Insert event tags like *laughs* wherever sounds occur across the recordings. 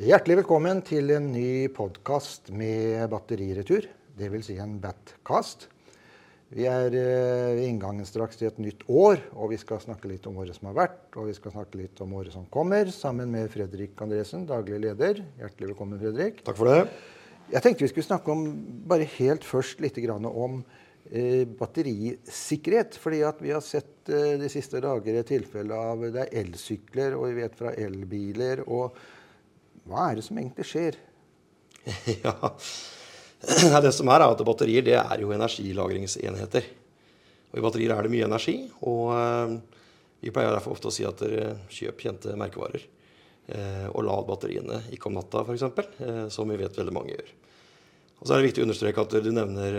Hjertelig velkommen til en ny podkast med batteriretur. Dvs. Si en Batcast. Vi er eh, ved inngangen straks til et nytt år, og vi skal snakke litt om året som har vært, og vi skal snakke litt om året som kommer, sammen med Fredrik Andresen, daglig leder. Hjertelig velkommen, Fredrik. Takk for det. Jeg tenkte vi skulle snakke om, bare helt først litt om eh, batterisikkerhet. fordi at vi har sett eh, de siste dager et tilfelle av det er elsykler, og vi vet fra elbiler. og hva er det som egentlig skjer? *laughs* ja, *clears throat* Det som er, er at batterier det er jo energilagringsenheter. Og I batterier er det mye energi. og uh, Vi pleier derfor ofte å si at dere kjøp kjente merkevarer. Uh, og lad batteriene ikke om natta, f.eks., uh, som vi vet veldig mange gjør. Og så er det viktig å understreke at du nevner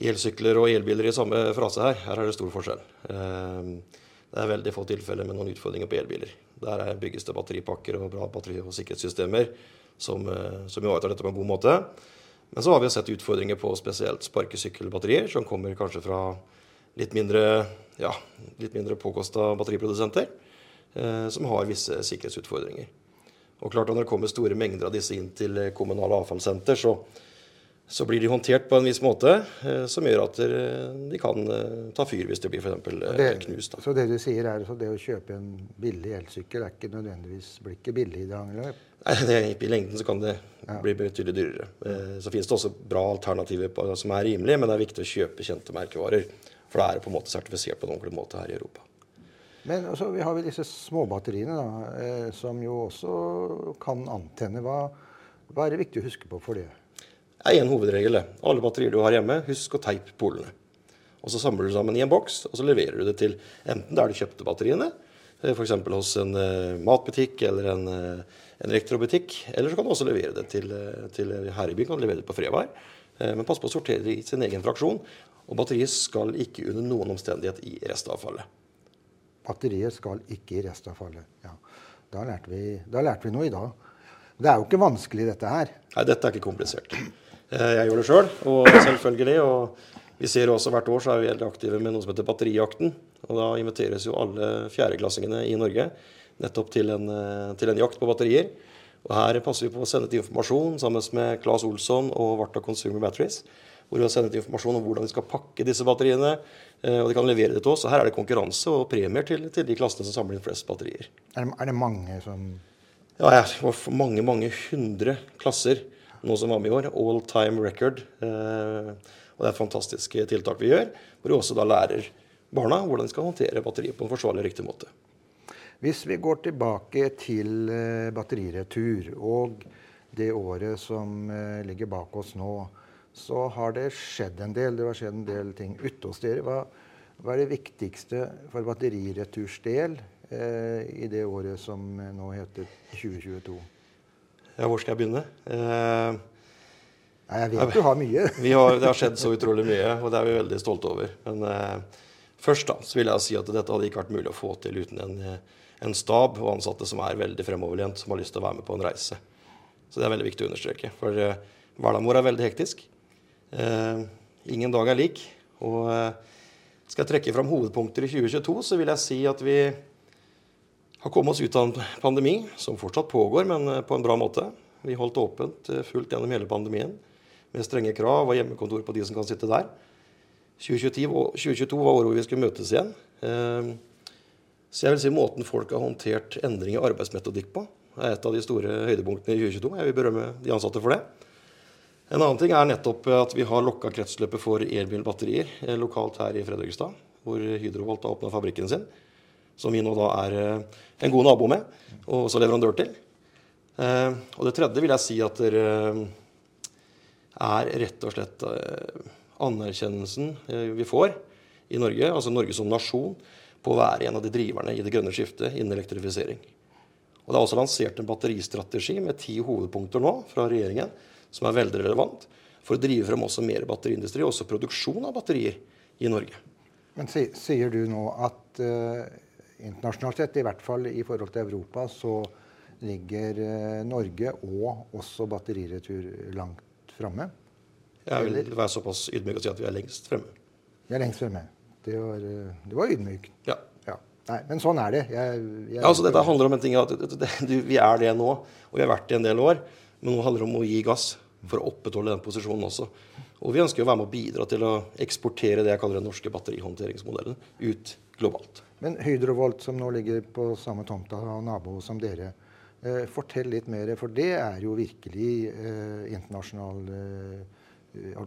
elsykler og elbiler i samme frase her. Her er det stor forskjell. Det er veldig få tilfeller med noen utfordringer på elbiler. Der bygges det batteripakker og bra batteri- og sikkerhetssystemer som, eh, som ivaretar dette på en god måte. Men så har vi sett utfordringer på spesielt sparkesykkelbatterier, som kommer kanskje fra litt mindre, ja, mindre påkosta batteriprodusenter, eh, som har visse sikkerhetsutfordringer. Og klart at Når det kommer store mengder av disse inn til kommunale avfallssenter, så så blir de håndtert på en viss måte eh, som gjør at de kan eh, ta fyr hvis det blir for eh, knust. Da. Så det du sier er at det å kjøpe en billig elsykkel er ikke nødvendigvis blir ikke billig i det lange Nei, det, I lengden så kan det ja. bli betydelig dyrere. Eh, så finnes det også bra alternativer på, som er rimelige, men det er viktig å kjøpe kjente merkevarer. For da er det på en måte sertifisert på en ordentlig måte her i Europa. Men også, vi har vi disse småbatteriene, da, eh, som jo også kan antenne. Hva, hva er det viktig å huske på for det? Er én hovedregel. Alle batterier du har hjemme, husk å teipe polene. Og Så samler du sammen i en boks, og så leverer du det til enten der du kjøpte batteriene, eh, f.eks. hos en uh, matbutikk eller en, uh, en, elektrobutikk. Eller så kan du også levere det til, til her i byen. kan du levere det på Frevar. Men pass på å sortere det i sin egen fraksjon. Og batteriet skal ikke under noen omstendighet i restavfallet. Batteriet skal ikke i restavfallet. Ja. Da lærte, vi, da lærte vi noe i dag. Det er jo ikke vanskelig, dette her. Nei, dette er ikke komplisert. Eh, jeg gjør det sjøl, og selvfølgelig. Og vi ser også hvert år så er vi veldig aktive med noe som heter Batterijakten. Og da inviteres jo alle fjerdeklassingene i Norge nettopp til en, eh, til en, jakt på batterier. Og her passer vi på å sende ut informasjon sammen med Claes Olsson og Varta Consumer Batteries. Hvor vi har sendt informasjon om hvordan vi skal pakke disse batteriene. Eh, og de kan levere det til oss. Og her er det konkurranse og premier til, til de klassene som samler inn flest batterier. Er det, er det mange som Ja, det mange, mange hundre klasser nå som var med i år. All time record. Eh, og det er et fantastisk tiltak vi gjør, hvor vi også da lærer barna hvordan de skal håndtere batteriet på en forsvarlig og riktig måte. Hvis vi går tilbake til eh, batteriretur og det året som eh, ligger bak oss nå, så har det skjedd en del. Det har skjedd en del ting ute hos dere. Hva, hva er det viktigste for batterireturs del eh, i det året som nå heter 2022? Ja, hvor skal jeg begynne? Eh, Nei, jeg vet du har mye. *laughs* har, det har skjedd så utrolig mye, og det er vi veldig stolte over. Men eh, først da, så vil jeg si at dette hadde ikke vært mulig å få til uten en, eh, en stab og ansatte som er veldig fremoverlent, som har lyst til å være med på en reise. Så det er veldig viktig å understreke. For eh, hverdagen vår er veldig hektisk. Eh, ingen dag er lik. Og eh, skal jeg trekke fram hovedpunkter i 2022, så vil jeg si at vi har kommet oss ut av en pandemi som fortsatt pågår, men eh, på en bra måte. Vi holdt åpent eh, fullt gjennom hele pandemien med strenge krav og hjemmekontor på de som kan sitte der. 2022 var året hvor vi skulle møtes igjen. Eh, så jeg vil si måten folk har håndtert endring i arbeidsmetodikk på, er et av de store høydepunktene i 2022. Jeg vil berømme de ansatte for det. En annen ting er nettopp at vi har lokka kretsløpet for elbilbatterier lokalt her i Fredrikstad, hvor Hydro valgte å åpne fabrikken sin som vi nå da er eh, en god nabo med, og også leverandør til. Eh, og det tredje vil jeg si at det eh, er rett og slett anerkjennelsen vi får i Norge, altså Norge som nasjon, på å være en av de driverne i det grønne skiftet innen elektrifisering. Og Det er også lansert en batteristrategi med ti hovedpunkter nå fra regjeringen, som er veldig relevant for å drive frem også mer batteriindustri, og også produksjon av batterier i Norge. Men sier du nå at uh, internasjonalt sett, i hvert fall i forhold til Europa, så ligger eh, Norge og også batteriretur langt framme. Jeg vil være såpass ydmyk og si at vi er lengst fremme. Vi er lengst fremme. Det var, eh, det var ydmykt. Ja. ja. Nei, men sånn er det. Jeg, jeg... Ja, altså Dette handler om en ting at du, vi er det nå, og vi har vært det en del år. Men nå handler det om å gi gass for å opprettholde den posisjonen også. Og vi ønsker å være med å bidra til å eksportere det jeg kaller den norske batterihåndteringsmodellen ut globalt. Men Hydrovolt, som nå ligger på samme tomta og nabo som dere, eh, fortell litt mer, for det er jo virkelig eh, internasjonal eh,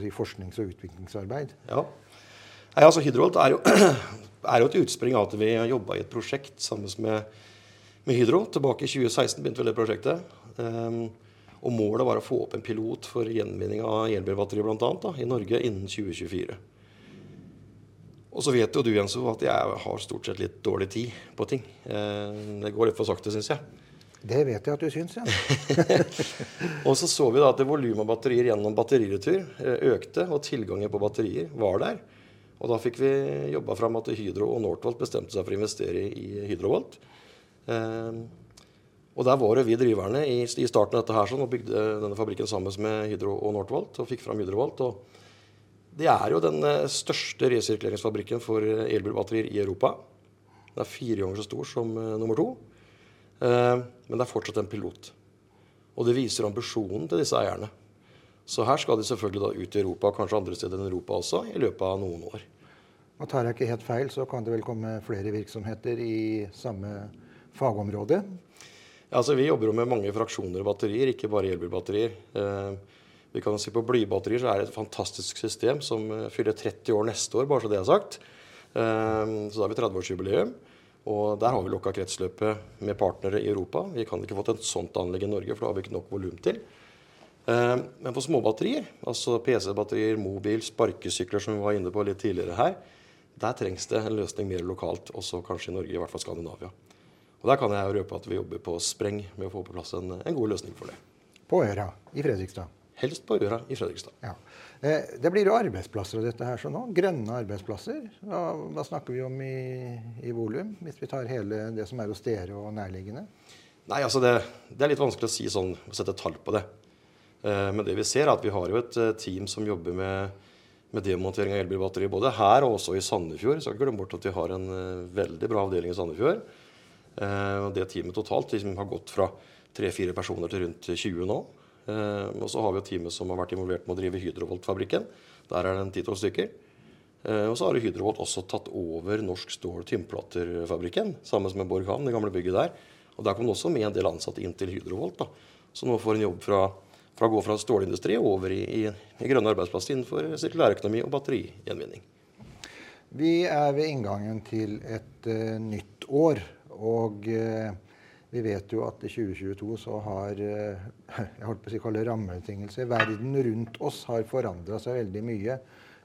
si, forsknings- og utviklingsarbeid. Ja. Nei, altså Hydrovolt er jo, *clears throat* er jo, et utspring av at vi har jobba i et prosjekt sammen med, med, Hydro. Tilbake i 2016 begynte vi det prosjektet. Um, og målet var å få opp en pilot for gjenvinning av elbilbatterier bl.a. i Norge innen 2024. Og så vet jo du Jens, at jeg har stort sett litt dårlig tid på ting. Uh, det går litt for sakte, syns jeg. Det vet jeg at du syns, ja. *laughs* og så så vi da at volumet av batterier gjennom batteriretur eh, økte, og tilgangen på batterier var der. Og da fikk vi jobba fram at Hydro og Northvolt bestemte seg for å investere i Hydrovolt. Eh, og der var det vi driverne i, i starten av dette her sånn, og bygde denne fabrikken sammen med Hydro og Northvolt og fikk fram Hydrovolt. og det er jo den eh, største resirkuleringsfabrikken for eh, elbilbatterier i Europa. Den er fire ganger så stor som uh, nummer to. Men det er fortsatt en pilot. Og det viser ambisjonen til disse eierne. Så her skal de selvfølgelig da ut i Europa, kanskje andre steder enn Europa også, i løpet av noen år. Og tar jeg ikke helt feil, så kan det vel komme flere virksomheter i samme fagområde? Ja, altså Vi jobber jo med mange fraksjoner av batterier, ikke bare elbilbatterier. Eh, vi kan si På blybatterier så er det et fantastisk system som eh, fyller 30 år neste år, bare så det er sagt. Eh, så da har vi 30-årsjubileum. Og der har vi lukka kretsløpet med partnere i Europa. Vi kan ikke fått et sånt anlegg i Norge, for da har vi ikke nok volum til. Eh, men på småbatterier, altså PC-batterier, mobil, sparkesykler, som vi var inne på litt tidligere her, der trengs det en løsning mer lokalt, også kanskje i Norge, i hvert fall Skandinavia. Og Der kan jeg røpe at vi jobber på spreng med å få på plass en, en god løsning for det. På Øra i Fredrikstad? Helst på Øra i Fredrikstad. Ja. Eh, det blir jo arbeidsplasser av dette her så nå. Grønne arbeidsplasser. Hva, hva snakker vi om i, i volum, hvis vi tar hele det som er hos dere og nærliggende? Nei, altså det, det, er litt vanskelig å si sånn, å sette tall på det. Eh, men det vi ser er at vi har jo et eh, team som jobber med, med demontering av elbilbatterier både her og også i Sandefjord. Så glemme bort at vi har en veldig bra avdeling i Sandefjord. Og det teamet totalt liksom, har gått fra tre-fire personer til rundt 20 nå. Og så har vi jo teamet som har vært involvert med å drive Hydrovolt-fabrikken. Der er det en ti-tolv stykker. Og så har Hydrovolt også tatt over Norsk Stål Tynnplaterfabrikken sammen med Borg havn, det gamle bygget der. Og der kom det også med en del ansatte inn til Hydrovolt. da. Så nå får en jobb fra fra å gå fra stålindustri over i, i, i grønne arbeidsplasser innenfor sirkulærøkonomi og batterigjenvinning. Vi er ved inngangen til et uh, nytt år. Og uh, vi vet jo at i 2022 så har uh, *laughs* jeg holdt på å si kalle rammebetingelser Verden rundt oss har forandra seg veldig mye.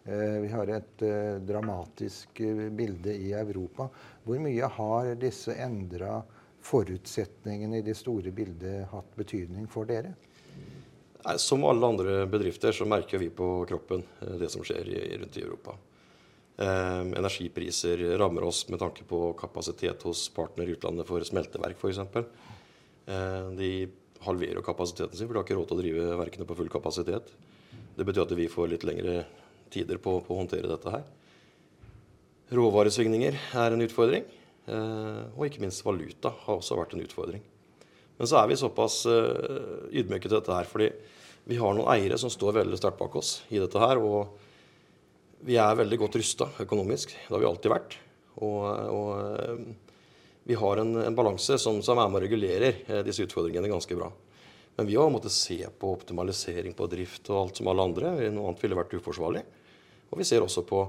Vi har et dramatisk bilde i Europa. Hvor mye har disse endra forutsetningene i det store bildet hatt betydning for dere? Som alle andre bedrifter så merker vi på kroppen eh, det som skjer rundt i Europa. Eh, energipriser rammer oss med tanke på kapasitet hos partner i utlandet for smelteverk f.eks. Eh, de halverer kapasiteten sin, for de har ikke råd til å drive verkene på full kapasitet. Det betyr at vi får litt lengre tider på, på å håndtere dette her. Råvaresvingninger er en utfordring. Eh, og ikke minst valuta har også vært en utfordring. Men så er vi såpass uh, ydmyke til dette her, fordi vi har noen eiere som står veldig sterkt bak oss i dette her. Og vi er veldig godt rusta økonomisk. Det har vi alltid vært. Og, og uh, vi har en, en balanse som, som, er med og regulerer uh, disse utfordringene ganske bra. Men vi har måttet se på optimalisering på drift og alt som alle andre. Noe annet ville vært uforsvarlig. Og vi ser også på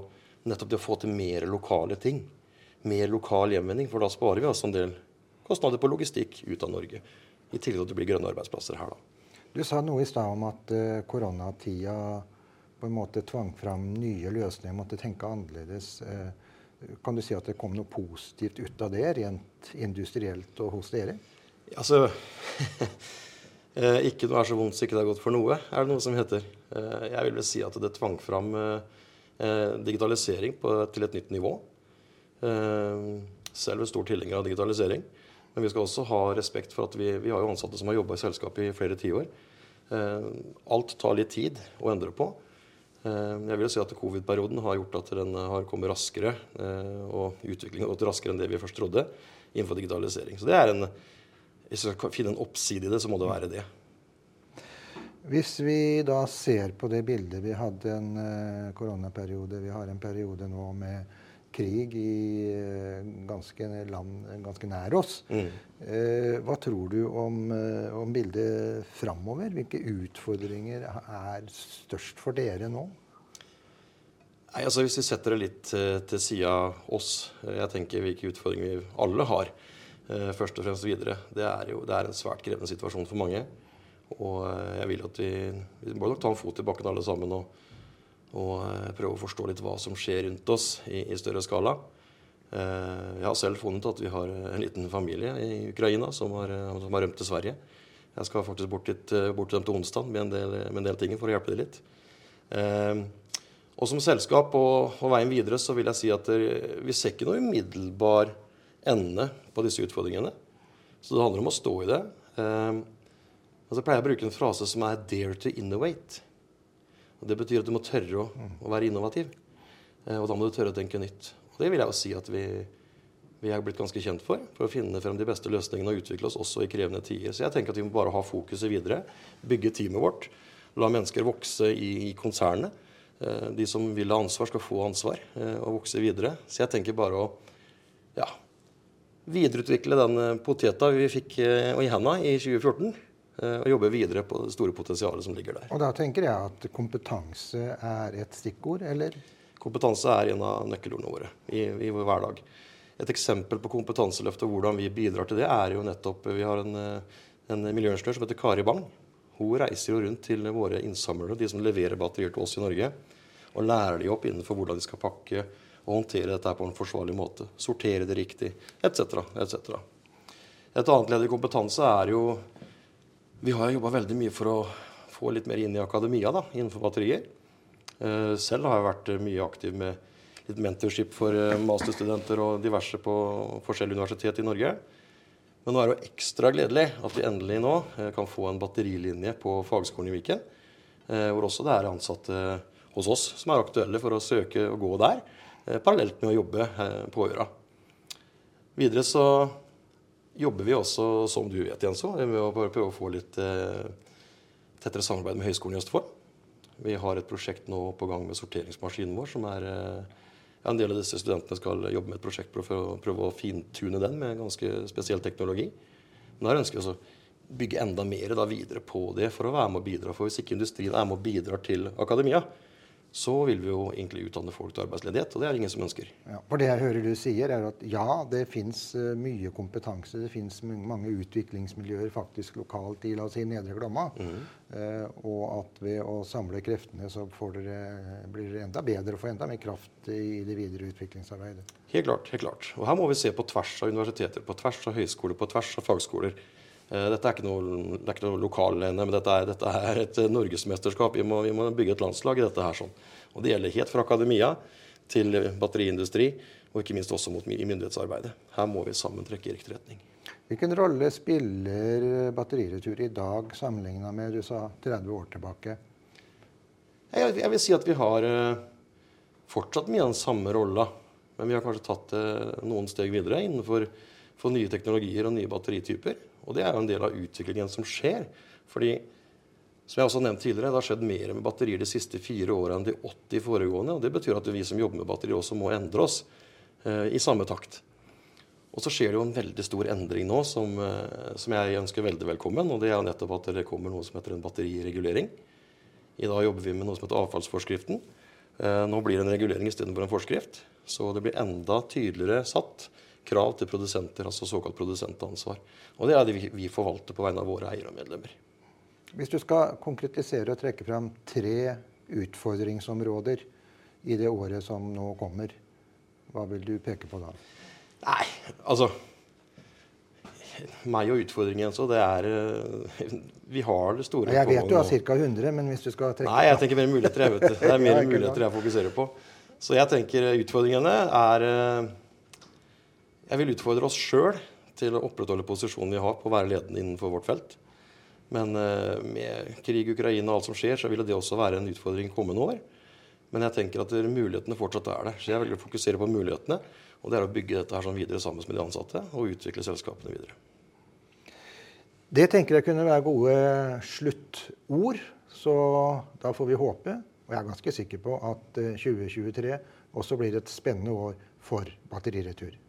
nettopp det å få til mer lokale ting. Mer lokal gjenvinning, for da sparer vi altså en del kostnader på logistikk ut av Norge. I tillegg til at det blir grønne arbeidsplasser her, da. Du sa noe i stad om at uh, koronatida på en måte tvang fram nye løsninger, måtte tenke annerledes. Uh, kan du si at det kom noe positivt ut av det, rent industrielt og hos dere? Altså *laughs* eh, Ikke noe er så vondt så ikke det er godt for noe, er det noe som heter. Jeg vil vel si at det tvang fram digitalisering til et nytt nivå. Selv er stor tilhenger av digitalisering. Men vi skal også ha respekt for at vi, vi har jo ansatte som har jobba i selskapet i flere tiår. Eh, alt tar litt tid å endre på. Eh, jeg vil si at Covid-perioden har gjort at den har kommet raskere, eh, og utviklingen har gått raskere enn det vi først trodde innenfor digitalisering. Så det er en, Hvis vi skal finne en oppside i det, så må det være det. Hvis vi da ser på det bildet Vi hadde en koronaperiode. Vi har en periode nå med krig i uh, ganske land ganske nær oss. Mm. Uh, hva tror du om, om bildet framover? Hvilke utfordringer er størst for dere nå? Nei, altså Hvis vi setter det litt til sida av oss, jeg tenker hvilke utfordringer vi alle har, Eh, først og fremst videre. Det er jo det er en svært krevende situasjon for mange. Og eh, jeg vil at vi, vi må nok ta en fot i bakken alle sammen og, og eh, prøve å forstå litt hva som skjer rundt oss i, i større skala. Jeg har selv funnet at vi har en liten familie i Ukraina som har, som har rømt til Sverige. Jeg skal faktisk bort, dit, bort til dem til onsdag med, en del, med en del ting for å hjelpe dem litt. Og som selskap og, og, veien videre så vil jeg si at vi ser ikke noe umiddelbar ende på disse utfordringene. Så det handler om å stå i det. Og så pleier jeg å bruke en frase som er 'dare to innovate'. Og Det betyr at du må tørre å, å være innovativ. Uh, og da må du tørre å tenke nytt. Og det vil jeg jo si at vi, vi er blitt ganske kjent for. For å finne frem de beste løsningene og utvikle oss også i krevende tider. Så jeg tenker at vi må bare ha fokuset videre. Bygge teamet vårt. La mennesker vokse i, i konsernet. Uh, de som vil ha ansvar, skal få ansvar uh, og vokse videre. Så jeg tenker bare å ja, videreutvikle den eh, poteta vi fikk eh, i henda i 2014. Eh, og jobbe videre på det store potensialet som ligger der. Og Da tenker jeg at kompetanse er et stikkord, eller? Kompetanse er en av nøkkelordene våre i, i vår hverdag. Et eksempel på kompetanseløftet og hvordan vi bidrar til det, er jo nettopp Vi har en, en miljøingeniør som heter Kari Bang. Hun reiser jo rundt til våre innsamlere, de som leverer batterier til oss i Norge, og lærer de opp innenfor hvordan de skal pakke og håndtere dette på en forsvarlig måte. Sortere det riktig, etc. etc. Et annet ledd i kompetanse er jo Vi har jobba veldig mye for å få litt mer inn i akademia da, innenfor batterier. Eh, selv har jeg vært mye aktiv med litt mentorship for eh, masterstudenter og diverse på forskjellige universitet i Norge. Men nå er det jo ekstra gledelig at vi endelig nå eh, kan få en batterilinje på Fagskolen i Viken. Hvor også det er ansatte hos oss som er aktuelle for å søke og gå der. Eh, parallelt med å jobbe eh, på øra. Videre så jobber vi også, som du vet, Jenso, med å prøve å få litt eh, tettere samarbeid med Høgskolen i Østfold. Vi har et prosjekt nå på gang med sorteringsmaskinen vår, som er ja, En del av disse studentene skal jobbe med et prosjekt for å prøve å fintune den med ganske spesiell teknologi. Men her ønsker vi å bygge enda mer da, videre på det for å være med og bidra. For hvis ikke industrien er med og bidrar til akademia, så vil vi jo egentlig utdanne folk til arbeidsledighet. Og det er ingen som ønsker. Ja, for det jeg hører du sier, er at ja, det fins uh, mye kompetanse. Det fins mange utviklingsmiljøer faktisk lokalt i la oss si, Nedre Glomma. Mm. eh, og at ved å samle kreftene så dere, blir det enda bedre og få enda mer kraft i det videre utviklingsarbeidet. Helt klart. helt klart. Og her må vi se på tvers av universiteter, på tvers av høyskoler, på tvers av fagskoler. Eh, dette er ikke noe, det er ikke noe lokal-NM, dette, dette, er et eh, norgesmesterskap. Vi må, vi må, bygge et landslag i dette her. sånn. Og Det gjelder helt fra akademia til batteriindustri, og ikke minst også mot myndighetsarbeidet. Her må vi sammen trekke i riktig retning. Hvilken rolle spiller batteriretur i dag sammenligna med du sa 30 år tilbake? Jeg, jeg vil si at vi har fortsatt mye av den samme rolla. Men vi har kanskje tatt det noen steg videre innenfor nye teknologier og nye batterityper. Og det er jo en del av utviklingen som skjer. Fordi, som jeg også har nevnt tidligere, det har skjedd mer med batterier de siste fire åra enn de 80 foregående. og Det betyr at vi som jobber med batterier, også må endre oss eh, i samme takt. Og så skjer det jo en veldig stor endring nå som, eh, som, jeg ønsker veldig velkommen. og Det er nettopp at det kommer noe som heter en batteriregulering. I dag jobber vi med noe som heter avfallsforskriften. Eh, nå blir det en regulering istedenfor en forskrift. Så det blir enda tydeligere satt krav til produsenter, altså såkalt produsentansvar. Og det er det vi forvalter på vegne av våre eiere og medlemmer. Hvis du skal konkretisere og trekke fram tre utfordringsområder i det året som nå kommer, hva vil du peke på da? Nei, altså meg og utfordringen så det er eh, Vi har det store Jeg vet du har ca. 100, men hvis du skal trekke Nei, jeg tenker mer muligheter. Jeg vet det. det er *laughs* mer muligheter jeg fokuserer på. Så jeg tenker utfordringene er eh, jeg vil utfordre oss sjøl til å opprettholde posisjonen vi har på å være ledende innenfor vårt felt. Men eh, med krig i Ukraina og alt som skjer, så vil det også være en utfordring kommende år. Men jeg tenker at mulighetene fortsatt er der. Så jeg velger å fokusere på mulighetene. Og det er å bygge dette her sånn videre sammen med de ansatte og utvikle selskapene videre. Det tenker jeg kunne være gode sluttord. Så da får vi håpe, og jeg er ganske sikker på, at 2023 også blir et spennende år for Batteriretur.